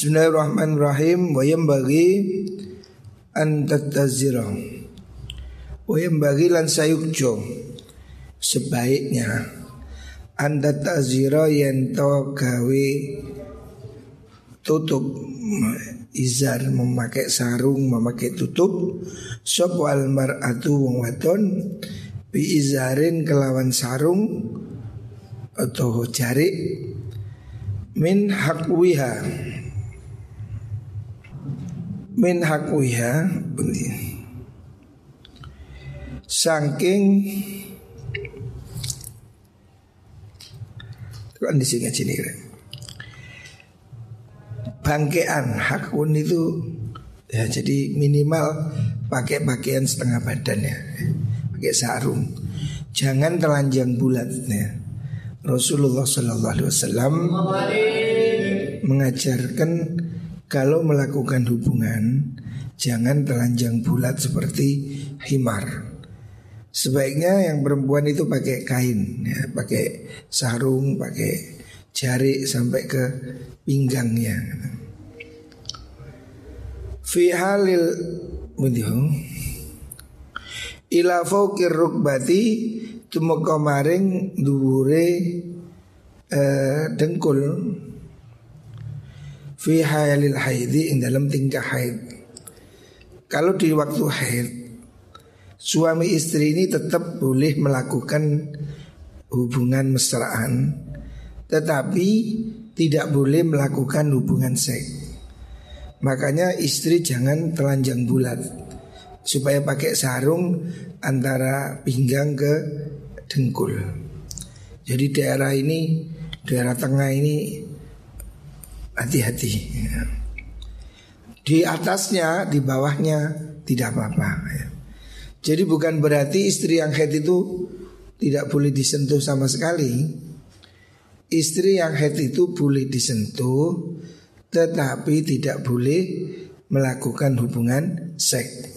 Bismillahirrahmanirrahim. Wa bagi an tattazira wa bagi lan sayukjo sebaiknya an tattazira yen to gawe tutup izar memakai sarung memakai tutup sop wal mar'atu wong wadon bi izarin kelawan sarung atau jari min hakwiha min hakwiha saking kan di sini sini bangkean hakun itu ya jadi minimal pakai pakaian setengah badan ya. Pakai sarung. Jangan telanjang bulat ya. Rasulullah Sallallahu Alaihi Wasallam mengajarkan kalau melakukan hubungan jangan telanjang bulat seperti himar. Sebaiknya yang perempuan itu pakai kain, ya, pakai sarung, pakai jari sampai ke pinggangnya. Fi halil ila fawqir rukbati tumeka maring dhuwure uh, dengkul fi hayalil haidi ing dalam tingkah haid. Kalau di waktu haid suami istri ini tetap boleh melakukan hubungan mesraan tetapi tidak boleh melakukan hubungan seks. Makanya istri jangan telanjang bulat supaya pakai sarung antara pinggang ke dengkul. Jadi daerah ini, daerah tengah ini hati-hati. Di atasnya, di bawahnya tidak apa-apa. Jadi bukan berarti istri yang head itu tidak boleh disentuh sama sekali. Istri yang head itu boleh disentuh, tetapi tidak boleh melakukan hubungan seks.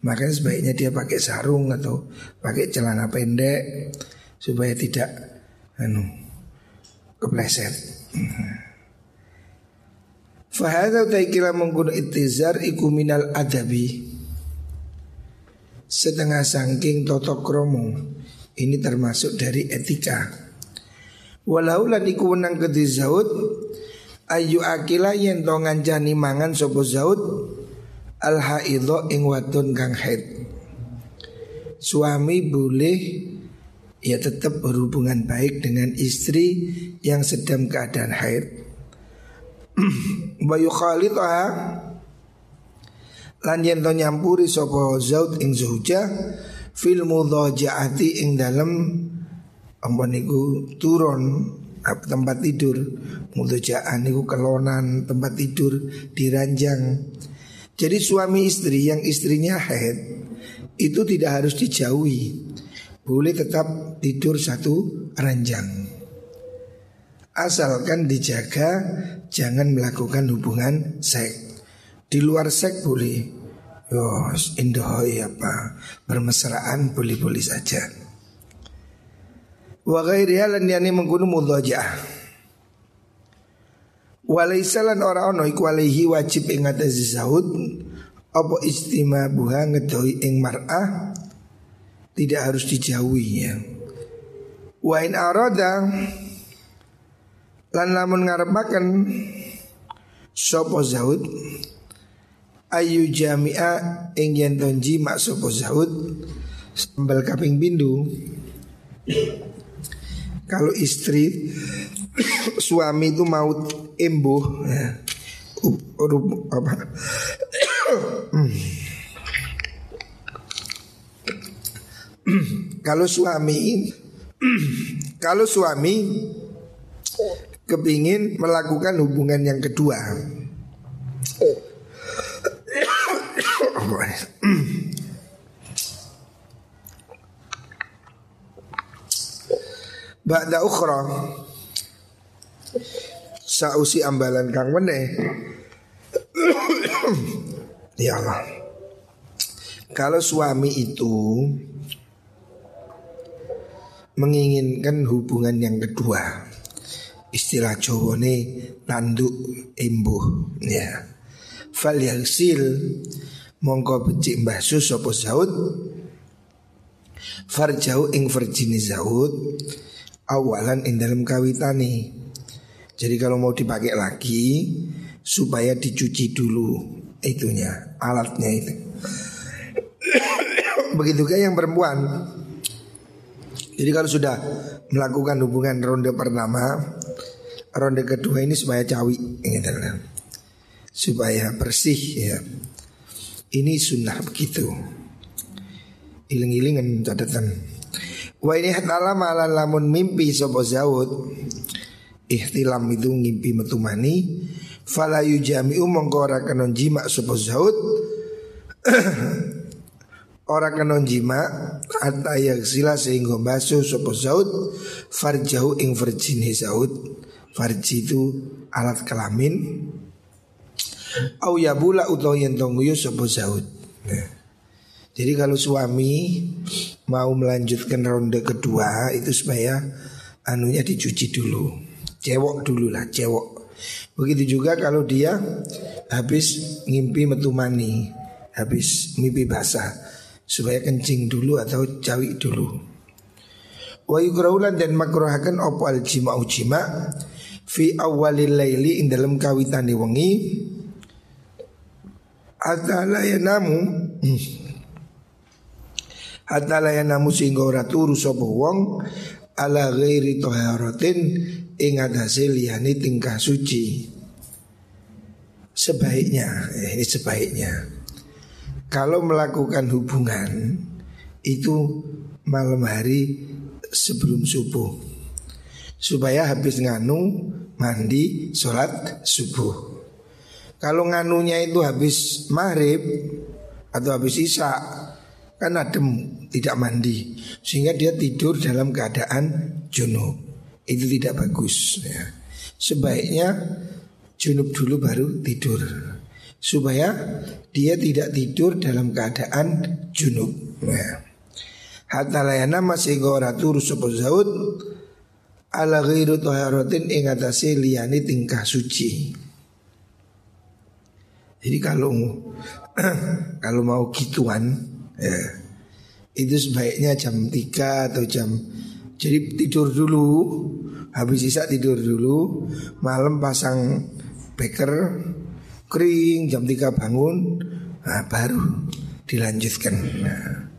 Makanya sebaiknya dia pakai sarung atau pakai celana pendek supaya tidak anu kepleset. Fahadha taikila menggunakan itizar iku minal adabi Setengah sangking totok kromo Ini termasuk dari etika Walau lan iku wenang kedhi zaud Ayu akila yen to ngancani mangan sapa zaud al haidho ing wadon kang haid. Suami boleh ya tetap berhubungan baik dengan istri yang sedang keadaan haid. Bayu khalitaha lan yen to nyampuri sapa zaud ing zauja fil mudhajaati ing dalem apa niku turun tempat tidur mudhajaan niku kelonan tempat tidur diranjang jadi suami istri yang istrinya haid itu tidak harus dijauhi. Boleh tetap tidur satu ranjang. Asalkan dijaga jangan melakukan hubungan seks. Di luar seks boleh. Yos, indohoi apa bermesraan boleh-boleh saja. Wa ghairiha lan yani mengkuno mudhajah. Walaisalan ora ono iku alaihi wajib ing atase Zaud apa istima buha ngedoi ing mar'ah tidak harus dijauhi ya. Wa in arada lan lamun ngarepaken sapa Zaud ayu jami'a ing yen tonji mak sapa Zaud sambal kaping bindu kalau istri suami itu mau embuh ya. Apa kalau suami kalau suami kepingin melakukan hubungan yang kedua. Ba'da ukhra. Sausi ambalan kang meneh. Ya Allah. Kalau suami itu Menginginkan hubungan yang kedua. Istilah Jawane tanduk embuh ya. Fal yaghsil mongko becik mbahsu sapa Zaud farjau ing verjini Zaud awalan ing dalam kawitani jadi kalau mau dipakai lagi supaya dicuci dulu itunya alatnya itu. Begitu kayak yang perempuan jadi kalau sudah melakukan hubungan ronde pertama ronde kedua ini supaya cawi gitu supaya bersih ya. Ini sunnah begitu. Iling-ilingan catatan. Wa ini hatala malan lamun mimpi sopo zaud ihtilam itu ngimpi metumani fala yujami'u mongko ora kanon jima sopo zaud ora kanon jima hatta yagsila sehingga basuh sopo zaud farjahu ing verjini zaud Farji itu alat kelamin Au yabula utawa yen tongguyu sapa Zaud. Nah. Jadi kalau suami mau melanjutkan ronde kedua itu supaya anunya dicuci dulu. Cewok dulu lah, cewok. Begitu juga kalau dia habis ngimpi metumani, habis mimpi basah supaya kencing dulu atau cawi dulu. Wa yukraulan dan makruhakan opo al jima jima fi awalil laili ing dalam kawitane wengi. Hatta la yanamu hatta la yanamu sehingga ora turu sapa wong ala ghairi taharatin ing atase liyane tingkah suci. Sebaiknya eh, ini sebaiknya kalau melakukan hubungan itu malam hari sebelum subuh supaya habis nganu mandi sholat subuh. Kalau nganunya itu habis maghrib atau habis isya kan adem tidak mandi sehingga dia tidur dalam keadaan junub itu tidak bagus ya. Sebaiknya junub dulu baru tidur supaya dia tidak tidur dalam keadaan junub. Ya. Hatta layana masih ora turu zaud ala ghairu taharatin ing atase liyane tingkah suci. Jadi kalau kalau mau gituan ya, itu sebaiknya jam 3 atau jam jadi tidur dulu habis sisa tidur dulu malam pasang beker kering jam 3 bangun nah, baru dilanjutkan. Nah.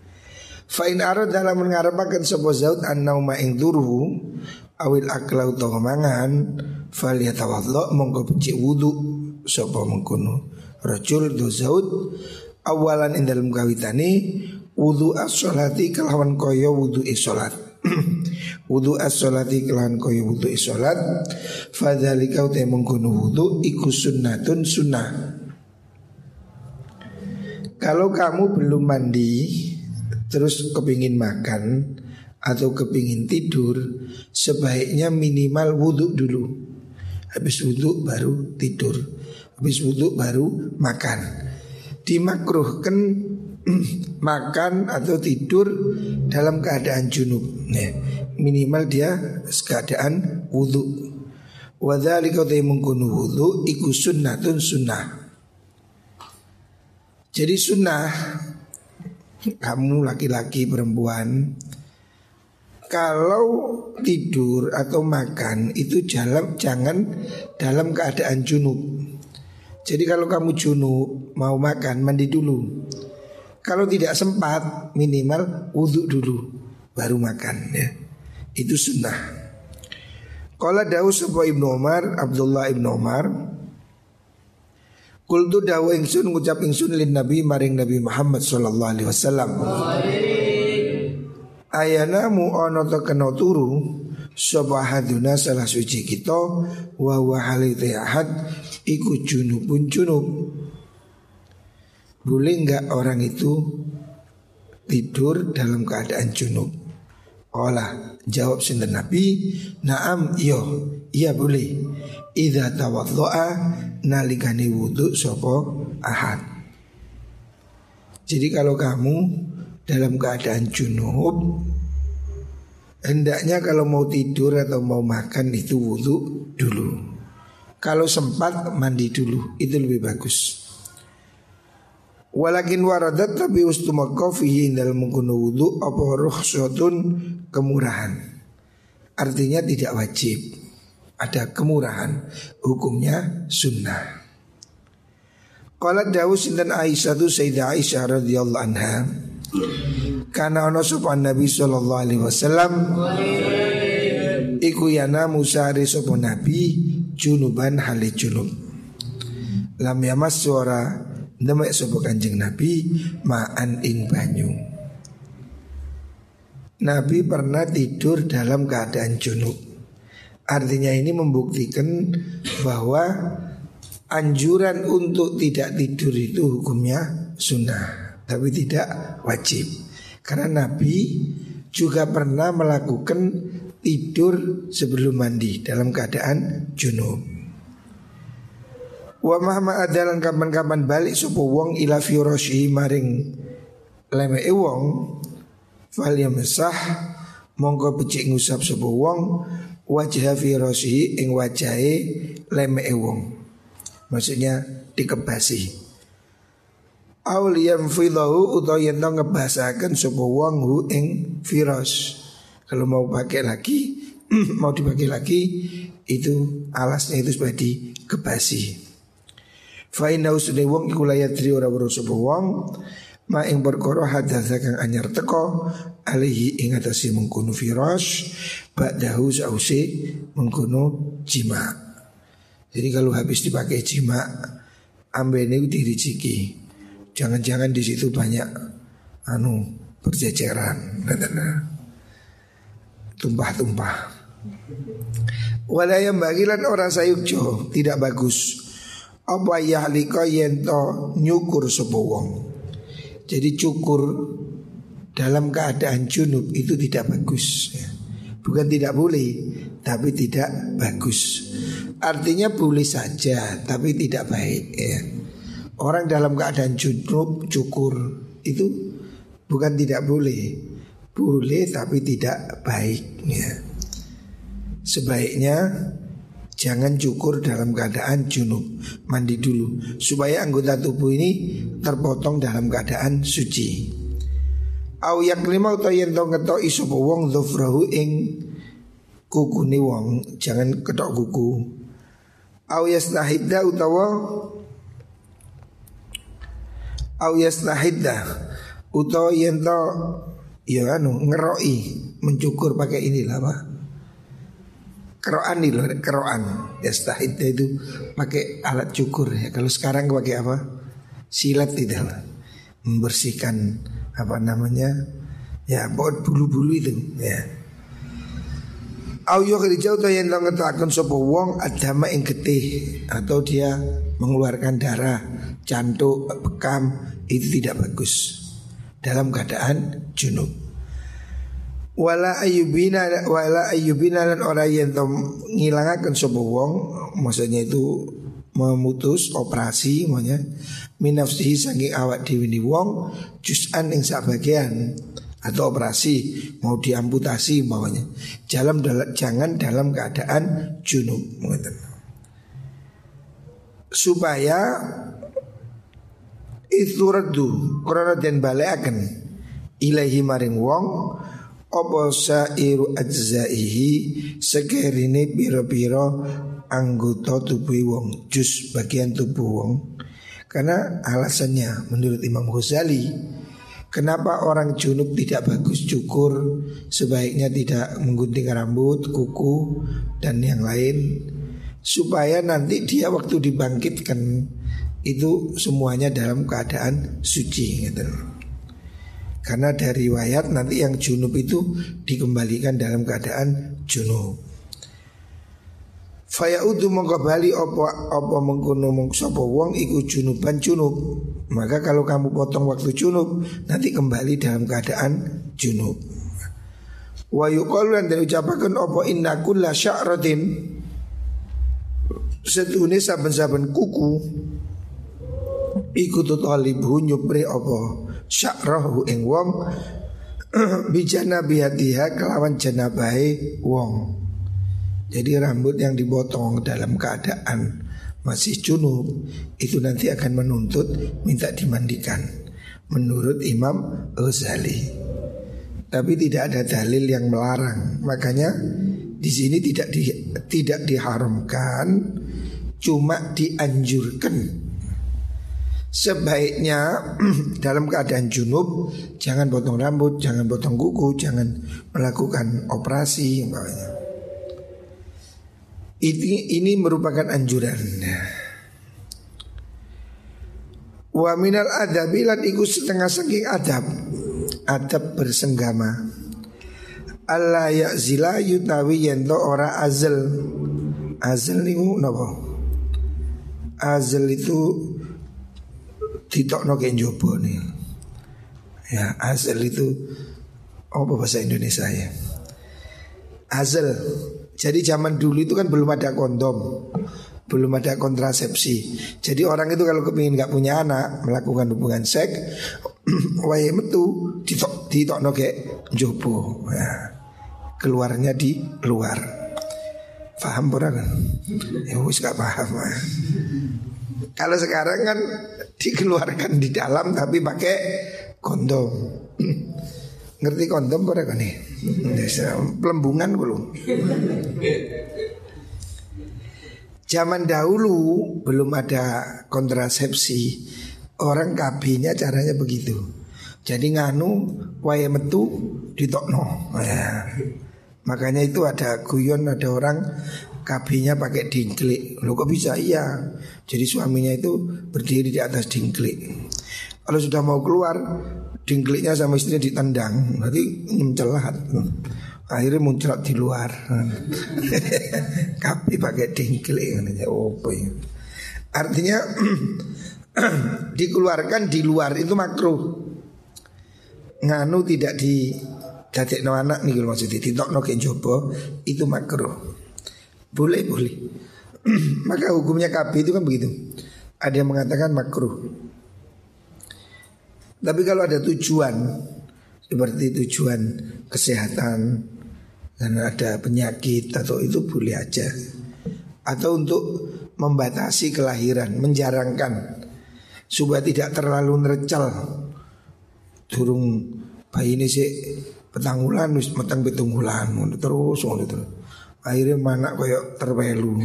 Fa'in arad dalam mengharapkan sebuah zaud an nauma ing turu awil akla utawa mangan fal yatawaddo mongko becik wudu sapa mengkono rajul do zaud awalan ing dalem kawitane wudu as-sholati kelawan kaya wudu salat wudu as-sholati kelawan kaya wudu salat fadzalika uta mengkono wudu iku sunnatun sunnah. Kalau kamu belum mandi terus kepingin makan atau kepingin tidur sebaiknya minimal wudhu dulu. Habis wudhu baru tidur. Habis wudhu baru makan. Dimakruhkan makan atau tidur dalam keadaan junub. Nah, minimal dia keadaan wudhu Wadhalika mengkunu wudhu Iku sunnatun sunnah Jadi sunnah Kamu laki-laki perempuan kalau tidur atau makan itu jalan jangan dalam keadaan junub. Jadi kalau kamu junub mau makan mandi dulu. Kalau tidak sempat minimal wudhu dulu baru makan ya. Itu sunnah. Kalau Daud sebuah Ibnu Umar, Abdullah Ibnu Umar Kultu dawu ingsun ngucap ingsun lin Nabi maring Nabi Muhammad sallallahu alaihi wasallam. Ayana mu ono to kena turu haduna salah suci kita Wa halite ahad Iku junubun junub Boleh enggak orang itu Tidur dalam keadaan junub Olah jawab sinten Nabi Naam iyo Iya boleh. Idha tawaddo'a Nalikani wudhu sopo ahad. Jadi kalau kamu dalam keadaan junub Hendaknya kalau mau tidur atau mau makan itu wudhu dulu. Kalau sempat mandi dulu Itu lebih bagus Walakin waradat tapi ustumaka fihi dalam mengkuno wudhu Apa ruhsatun kemurahan. Artinya tidak wajib. Ada kemurahan. Hukumnya sunnah. Qala Dawus dan Aisyah tu Sayyidah Aisyah radhiyallahu anha. Karena ono sopan Nabi sallallahu alaihi wasallam. Iku yana musari sopan Nabi junuban hale junub. Lam yamas suara demek sapa Kanjeng Nabi ma'an ing banyu. Nabi pernah tidur dalam keadaan junub. Artinya ini membuktikan bahwa anjuran untuk tidak tidur itu hukumnya sunnah, tapi tidak wajib. Karena Nabi juga pernah melakukan tidur sebelum mandi dalam keadaan junub. Wa mahma adalan kapan-kapan balik supo wong ila firoshi maring leme wong fal yamsah mongko becik ngusap supo wong wajah firoshi ing wajahe leme wong. Maksudnya dikebasi. Aul atau yang tau ngebahasakan sebuah wong hu ing virus. Kalau mau pakai lagi, mau dipakai lagi itu alasnya itu sudah dikebasi. Fa'inau sudah wong iku layatri ora weruh sapa wong ma ing perkara hadatsa kang anyar teko alihi ing atase mengkono virus ba'dahu sause mengkono jima. Jadi kalau habis dipakai jima ambene diriciki. Jangan-jangan di situ banyak anu berjejeran, tumpah-tumpah. Walayam bagilan orang sayukjo tidak bagus. Apa yahlika yento nyukur sepowong. Jadi cukur dalam keadaan junub itu tidak bagus. Ya. Bukan tidak boleh, tapi tidak bagus. Artinya boleh saja, tapi tidak baik. Ya. Orang dalam keadaan junub cukur itu bukan tidak boleh, boleh tapi tidak baik. Ya. Sebaiknya jangan cukur dalam keadaan junub, mandi dulu supaya anggota tubuh ini terpotong dalam keadaan suci. Au yang kelima utawa yen to ngetok iso wong dhufrahu ing kukune wong, jangan ketok kuku. Au yastahidda utawa au yastahidda utawa yen to ya anu ngeroi mencukur pakai inilah apa keroan nih loh keroan. Yastahidda itu pakai alat cukur ya. Kalau sekarang pakai apa? Silat tidak membersihkan apa namanya? Ya buat bulu-bulu itu ya. Au yo kerja atau yang ngetakan sopo wong adama ing getih atau dia mengeluarkan darah, cantuk, bekam itu tidak bagus. Dalam keadaan junub. Wala ayubina wala ayubina dan orang yang ngilangakan sopo wong, maksudnya itu memutus operasi, maksudnya minafsihi saking awak diwini wong, jusan ing bagian atau operasi mau diamputasi bawahnya dalam jangan dalam keadaan junub supaya itu redu karena dan balakan ilahi maring wong apa sairu ajzaihi sekerine piro-piro anggota tubuh wong jus bagian tubuh wong karena alasannya menurut Imam Ghazali Kenapa orang junub tidak bagus cukur Sebaiknya tidak menggunting rambut, kuku dan yang lain Supaya nanti dia waktu dibangkitkan Itu semuanya dalam keadaan suci gitu. Karena dari riwayat nanti yang junub itu dikembalikan dalam keadaan junub Faya udu mongko bali opo opo mengkono mongsopo wong iku junuban junub. Maka kalau kamu potong waktu junub nanti kembali dalam keadaan junub. Wa yuqalu dan diucapkan opo inna kulla sya'ratin Setune saben-saben kuku Iku tutalibu nyupri opo Sya'rahu ing wong bijana bihatiha kelawan janabai wong. Jadi rambut yang dipotong dalam keadaan masih junub itu nanti akan menuntut minta dimandikan menurut Imam Ghazali. Tapi tidak ada dalil yang melarang. Makanya di sini tidak di, tidak diharamkan, cuma dianjurkan. Sebaiknya dalam keadaan junub jangan potong rambut, jangan potong kuku, jangan melakukan operasi. Ini, ini merupakan anjuran. Wa minal adabilan iku setengah saking adab Adab bersenggama Allah zila yutawi yento ora azal Azal niku napa? Azal itu ditokno ke nih. Ya, azal itu apa bahasa Indonesia ya? Azal. Jadi zaman dulu itu kan belum ada kondom, belum ada kontrasepsi. Jadi orang itu kalau kepingin nggak punya anak melakukan hubungan seks, wae metu ditok ditokno ke njobo. Ya. Keluarnya di luar. Paham pura kan? Ya wis gak paham. Kalau sekarang kan dikeluarkan di dalam tapi pakai kondom. Ngerti kondom pura kan nih? Pelembungan belum? Zaman dahulu belum ada kontrasepsi Orang KB-nya caranya begitu Jadi nganu waya metu ditokno ya. Makanya itu ada guyon ada orang KB-nya pakai dingklik Lo kok bisa? Iya Jadi suaminya itu berdiri di atas dingklik Kalau sudah mau keluar Dingkliknya sama istrinya ditendang Berarti mencelat Akhirnya muncrat di luar. Kapi pakai dingklik oh, ya. Artinya dikeluarkan di luar itu makruh. Nganu tidak di dadek no anak nih maksudnya ditok no jopo itu makruh. Boleh boleh. Maka hukumnya kapi itu kan begitu. Ada yang mengatakan makruh. Tapi kalau ada tujuan seperti tujuan kesehatan karena ada penyakit atau itu boleh aja Atau untuk membatasi kelahiran Menjarangkan Supaya tidak terlalu nerecal Durung bayi ini sih Petanggulan wis metang petunggulan Terus terus Akhirnya mana kayak terpelu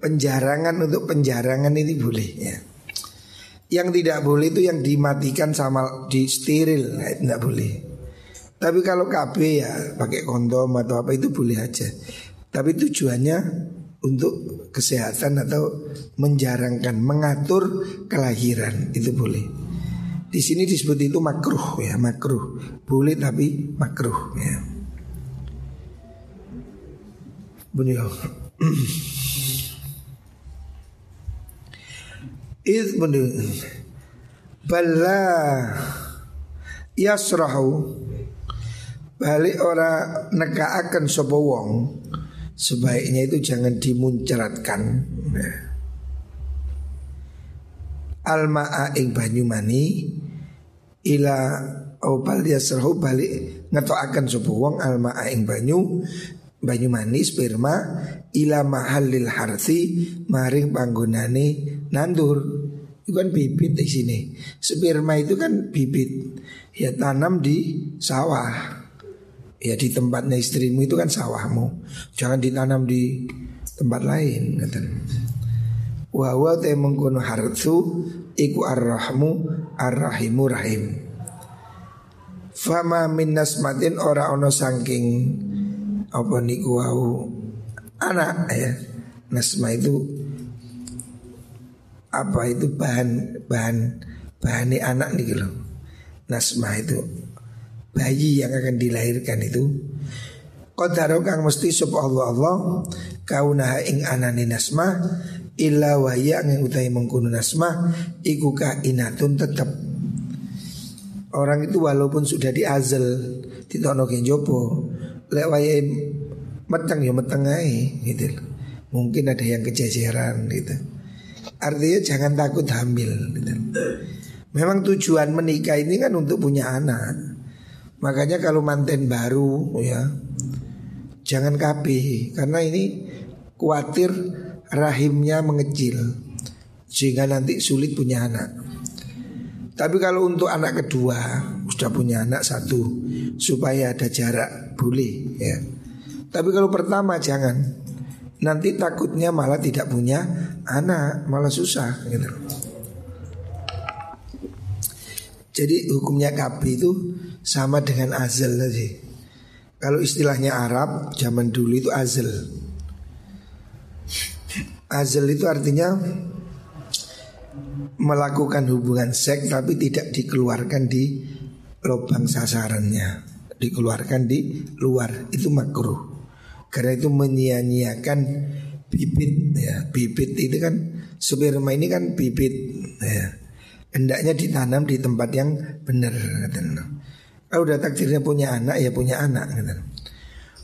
Penjarangan untuk penjarangan ini boleh ya yang tidak boleh itu yang dimatikan sama di steril, nah, tidak boleh. Tapi kalau KB ya pakai kondom atau apa itu boleh aja. Tapi tujuannya untuk kesehatan atau menjarangkan, mengatur kelahiran itu boleh. Di sini disebut itu makruh ya, makruh. Boleh tapi makruh ya. Bunyi. Id Bala Yasrahu Balik ora nekaaken sapa wong Sebaiknya itu jangan dimuncratkan nah. Alma'a ing banyu mani Ila Opal yasrahu balik ngetoakan sapa wong alma'a ing banyu banyu mani sperma ila mahalil harthi maring panggonane nandur. Itu kan bibit di sini. Sperma itu kan bibit. Ya tanam di sawah. Ya di tempatnya istrimu itu kan sawahmu. Jangan ditanam di tempat lain kata wa wa te mengkono harthu iku arrahmu arrahimu rahim. Fama min nasmatin ora ono saking apa niku wau anak ya. Nasma itu apa itu bahan bahan bahan anak nih loh nasma itu bayi yang akan dilahirkan itu. Qadaro kang mesti sop Allah Allah naha ing anani nasma illa wahya yang utai mengkuno nasma iku inatun tetap orang itu walaupun sudah diazal ditono jopo lek wayahe meteng ya meteng ae gitu. Mungkin ada yang kejejeran gitu. Artinya jangan takut hamil gitu. Memang tujuan menikah ini kan untuk punya anak. Makanya kalau manten baru ya jangan KB karena ini khawatir rahimnya mengecil sehingga nanti sulit punya anak. Tapi kalau untuk anak kedua sudah punya anak satu supaya ada jarak boleh ya. Tapi kalau pertama jangan. Nanti takutnya malah tidak punya anak, malah susah gitu. Jadi hukumnya KB itu sama dengan azal tadi. Kalau istilahnya Arab zaman dulu itu azal. Azal itu artinya melakukan hubungan seks tapi tidak dikeluarkan di lubang sasarannya, dikeluarkan di luar itu makruh. Karena itu menyia-nyiakan bibit ya. Bibit itu kan sperma ini kan bibit ya hendaknya ditanam di tempat yang benar Kalau udah takdirnya punya anak ya punya anak kata.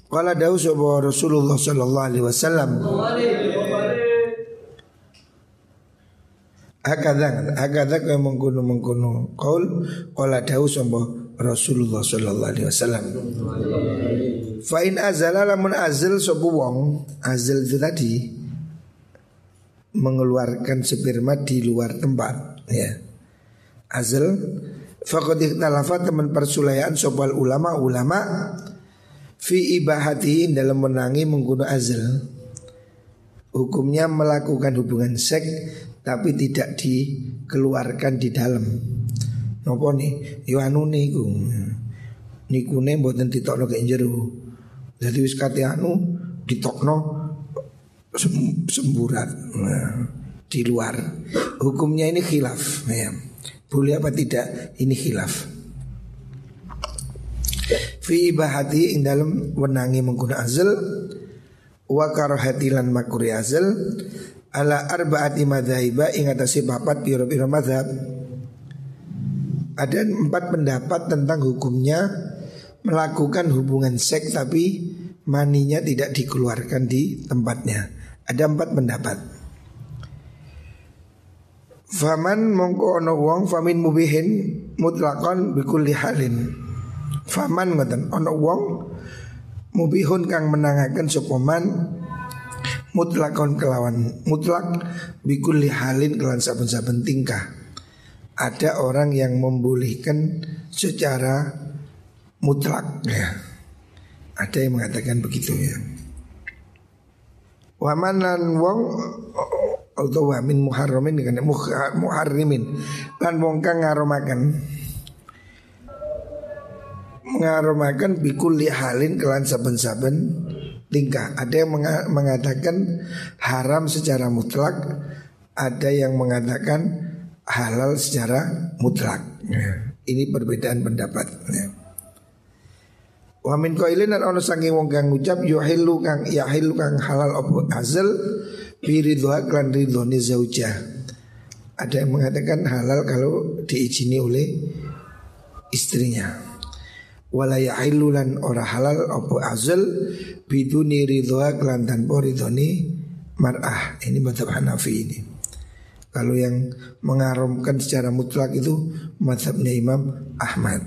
Qala dawu Rasulullah sallallahu alaihi wasallam Akadang, akadang kau mengkuno mengkuno kaul. Qala dawu Rasulullah sallallahu alaihi wasallam. Fa'in azala lamun azal sopo wong Azal itu tadi Mengeluarkan sperma di luar tempat Ya. Azal faqad ikhtalafa teman persulayaan sopal ulama ulama fi ibahati dalam menangi menggunakan azal hukumnya melakukan hubungan seks tapi tidak dikeluarkan di dalam nopo nih yo anu niku nikune mboten ditokno ke jero jadi wis kate anu ditokno semburat nah, di luar hukumnya ini khilaf ya. Boleh apa tidak? Ini khilaf. Fi ibahati ing dalam wenangi menggunakan azal wa karahati lan makuri azal ala arbaati ing atase papat pira-pira madzhab. Ada empat pendapat tentang hukumnya melakukan hubungan seks tapi maninya tidak dikeluarkan di tempatnya. Ada empat pendapat. Faman mongko ono wong famin mubihin mutlakon bikulli halin. Faman ngoten ono wong mubihun kang menangaken sopoman mutlakon kelawan mutlak bikulli halin kelawan saben-saben tingkah. Ada orang yang membolehkan secara mutlak ya. Ada yang mengatakan begitu ya. Wamanan wong atau wa min muharramin dengan muharrimin lan wong kang ngaromaken ngaromaken bikulli halin kelan saben-saben tingkah. Ada yang mengatakan haram secara mutlak, ada yang mengatakan halal secara mutlak. Ya. Ini perbedaan pendapat. Ya. Wa min qailin lan ana saking wong kang ngucap yuhillu kang yahillu kang halal apa azal Biridwa klan ridhoni zaujah Ada yang mengatakan halal kalau diizini oleh istrinya Walaya ilulan ora halal opo azal Biduni ridwa klan tanpa ridhoni mar'ah. Ini madhab Hanafi ini. Kalau yang mengharamkan secara mutlak itu Madhabnya Imam Ahmad.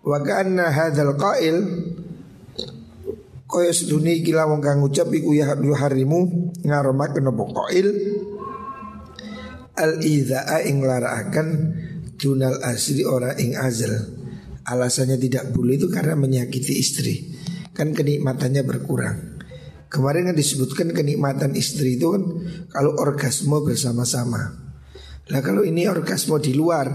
Wa ka'anna hadhal qail Kaya seduni kila wong kang ngucap iku ya harimu ngaromaken apa qail? Al idza'a ing laraakan dunal asli ora ing azal. Alasannya tidak boleh itu karena menyakiti istri. Kan kenikmatannya berkurang. Kemarin kan disebutkan kenikmatan istri itu kan kalau orgasme bersama-sama. Nah kalau ini orgasme di luar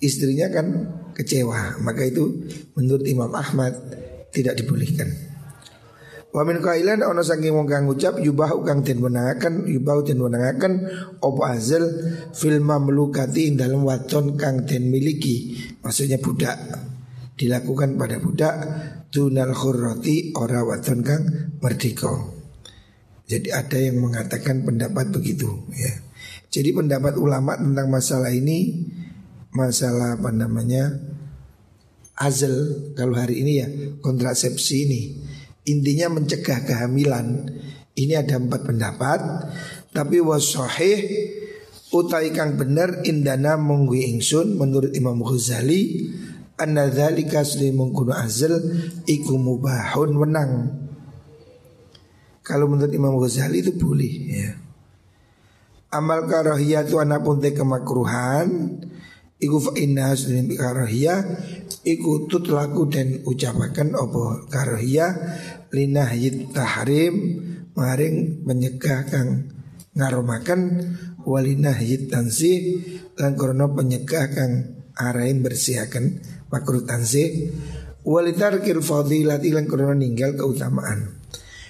istrinya kan kecewa. Maka itu menurut Imam Ahmad tidak dibolehkan. Wa min qailan ana saking wong kang ngucap yubah kang den wenangaken yubah den wenangaken apa azal fil mamlukati dalam waton kang den miliki maksudnya budak dilakukan pada budak tunal khurrati ora waton kang merdeka. Jadi ada yang mengatakan pendapat begitu ya. Jadi pendapat ulama tentang masalah ini masalah apa namanya azal kalau hari ini ya kontrasepsi ini intinya mencegah kehamilan. Ini ada empat pendapat, tapi wasohih Utai kang bener indana munggu ingsun menurut Imam Ghazali anna dzalika mungkunu azal iku mubahun wenang. Kalau menurut Imam Ghazali itu boleh ya. Amal karahiyah itu anak pun kemakruhan Iku fa inna hasrin karahiyah Iku tutlaku dan ucapakan opo karahiyah Linahiyit tahrim Maring menyegah kang ngaromakan Walinahiyit tansih Lan krono penyegah kang arahin bersihakan makruh tansih Walitarkil fadilati lan krono ninggal keutamaan.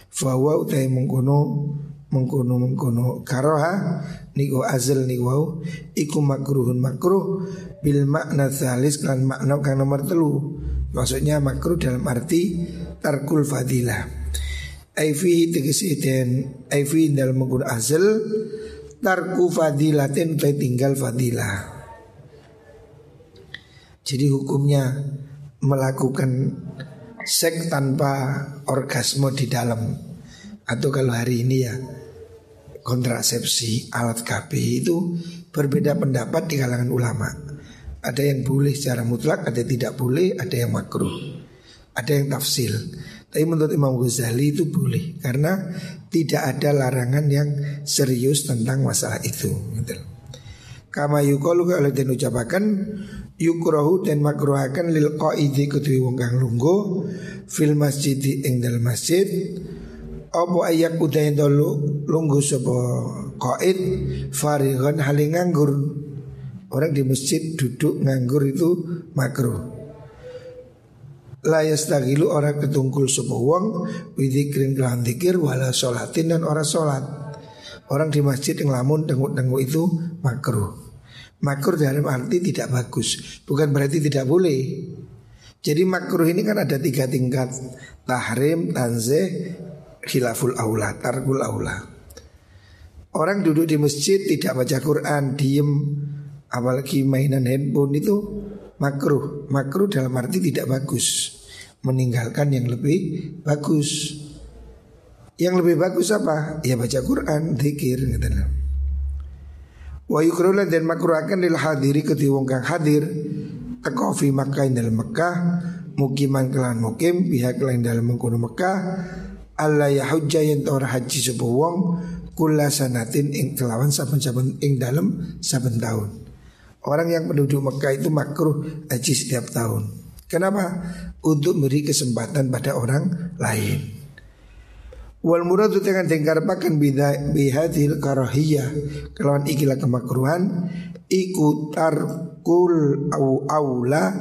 Fawa utai mengkono mengkono mengkono. Karoha niku azal niku wau iku makruhun makruh bil makna salis kan makna kang nomor telu. Maksudnya makruh dalam arti tarkul fadilah. Aifi tegesi den Aifi dalam mengkono azal tarku fadilatin utai tinggal fadilah jadi hukumnya melakukan seks tanpa orgasme di dalam atau kalau hari ini ya kontrasepsi alat KB itu berbeda pendapat di kalangan ulama. Ada yang boleh secara mutlak, ada yang tidak boleh, ada yang makruh, ada yang tafsil. Tapi menurut Imam Ghazali itu boleh karena tidak ada larangan yang serius tentang masalah itu. Gitu. Kama yukolu kalau dan yukrohu dan makruhakan lil qaidi ketui wong kang lungguh fil masjid ing dalam masjid apa ayak udain dulu lunggu sapa qaid farigon hali nganggur. Orang di masjid duduk nganggur itu makruh. La yastagilu orang ketungkul sapa wong widzikrin kelawan zikir wala sholatin dan orang sholat. Orang di masjid yang lamun tenguk-tenguk itu makruh. Makruh dalam arti tidak bagus, bukan berarti tidak boleh. Jadi makruh ini kan ada tiga tingkat Tahrim, tanzeh, khilaful aula, targul aula. Orang duduk di masjid tidak baca Quran, diem, apalagi mainan handphone itu makruh. Makruh dalam arti tidak bagus. Meninggalkan yang lebih bagus. Yang lebih bagus apa? Ya baca Quran, zikir gitu. Wa yukrulan dan makruhakan lil hadiri ketiwong kang hadir teko fi Makkah dalam Mekah mukiman kelan mukim pihak lain dalam mengkono Mekah Allah ya hujjah yang ora haji sebuah wong kula sanatin ing kelawan saben-saben ing dalam saben tahun. Orang yang penduduk Mekah itu makruh haji setiap tahun. Kenapa? Untuk beri kesempatan pada orang lain. Wal muradu dengan pakan bihadil karahiyah kelawan ikilah kemakruhan. Iku tarkul au aula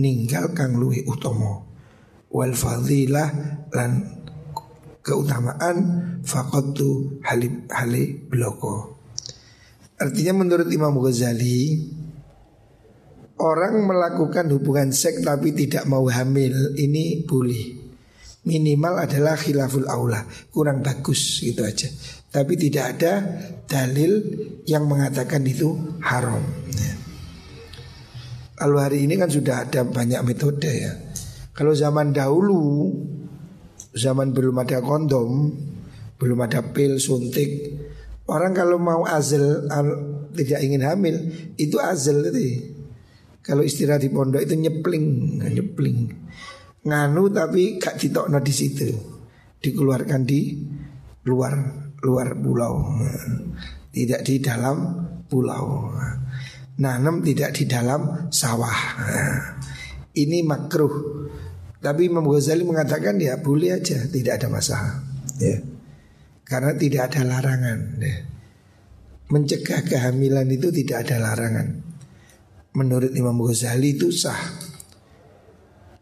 ninggal kang luwi utomo wal fadilah lan keutamaan fakotu halib hali bloko. Artinya menurut Imam Ghazali Orang melakukan hubungan seks tapi tidak mau hamil ini boleh Minimal adalah khilaful aula Kurang bagus gitu aja Tapi tidak ada dalil yang mengatakan itu haram ya. Kalau hari ini kan sudah ada banyak metode ya Kalau zaman dahulu zaman belum ada kondom, belum ada pil suntik. Orang kalau mau azal tidak ingin hamil itu azal tadi. Kalau istirahat di pondok itu nyepling, nyepling. Nganu tapi gak ditokno di situ. Dikeluarkan di luar luar pulau. Tidak di dalam pulau. Nanam tidak di dalam sawah. Ini makruh tapi Imam Ghazali mengatakan ya boleh aja, tidak ada masalah. Ya. Karena tidak ada larangan. Ya. Mencegah kehamilan itu tidak ada larangan. Menurut Imam Ghazali itu sah.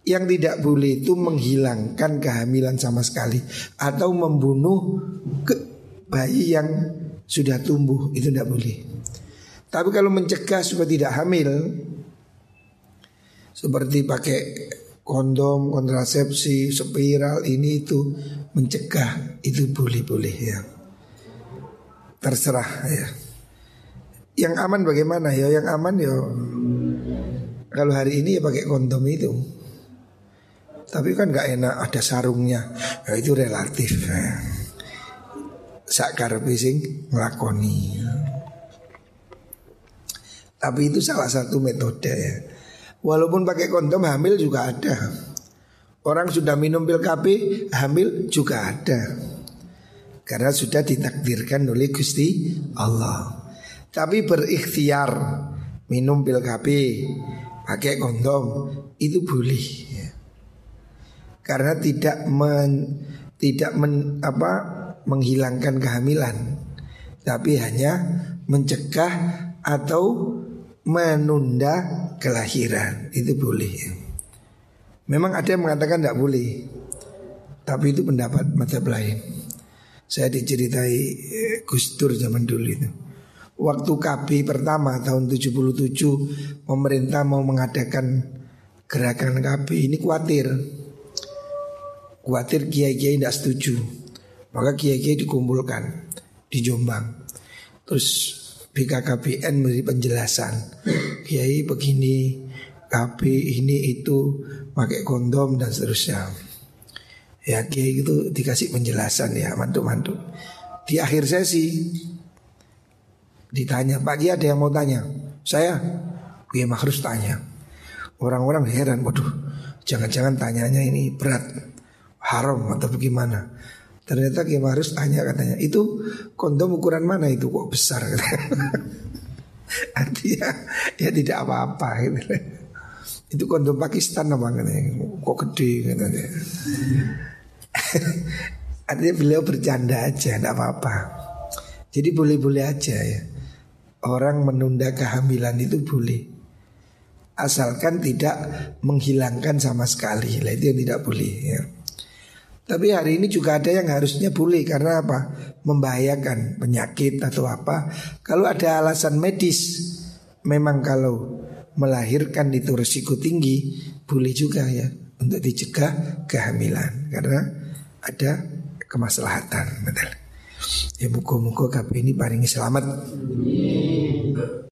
Yang tidak boleh itu menghilangkan kehamilan sama sekali atau membunuh ke bayi yang sudah tumbuh itu tidak boleh. Tapi kalau mencegah supaya tidak hamil seperti pakai kondom, kontrasepsi, spiral ini itu mencegah itu boleh-boleh ya. Terserah ya. Yang aman bagaimana ya? Yang aman ya kalau hari ini ya pakai kondom itu. Tapi kan nggak enak ada sarungnya. Ya itu relatif. Ya. Sakar pising ngelakoni. Tapi itu salah satu metode ya. Walaupun pakai kondom hamil juga ada. Orang sudah minum pil KB hamil juga ada. Karena sudah ditakdirkan oleh Gusti Allah. Tapi berikhtiar minum pil KB pakai kondom itu boleh. Karena tidak men, tidak men, apa menghilangkan kehamilan, tapi hanya mencegah atau menunda kelahiran itu boleh. Memang ada yang mengatakan tidak boleh, tapi itu pendapat mata lain. Saya diceritai eh, Gus Dur zaman dulu itu. Waktu KB pertama tahun 77 pemerintah mau mengadakan gerakan KB ini khawatir. Khawatir kiai-kiai tidak setuju. Maka kiai-kiai dikumpulkan di Jombang. Terus BKKBN memberi penjelasan. Kiai begini KB ini itu pakai kondom dan seterusnya. Ya Kiai itu dikasih penjelasan ya mantu-mantu Di akhir sesi Ditanya Pak Kiai ada yang mau tanya? Saya? Kiai harus tanya. Orang-orang heran Waduh jangan-jangan tanyanya ini berat Haram atau bagaimana? Ternyata Kiai harus tanya katanya Itu kondom ukuran mana itu? Kok besar? Artinya ya tidak apa-apa gitu. Itu kondom Pakistan apa katanya? Kok gede katanya. Artinya beliau bercanda aja Tidak apa-apa. Jadi boleh-boleh aja ya. Orang menunda kehamilan itu boleh. Asalkan tidak menghilangkan sama sekali. Lah itu yang tidak boleh ya tapi hari ini juga ada yang harusnya boleh karena apa? Membahayakan penyakit atau apa. Kalau ada alasan medis, memang kalau melahirkan itu resiko tinggi, boleh juga ya untuk dicegah kehamilan karena ada kemaslahatan. Ya muka-muka ini paling selamat.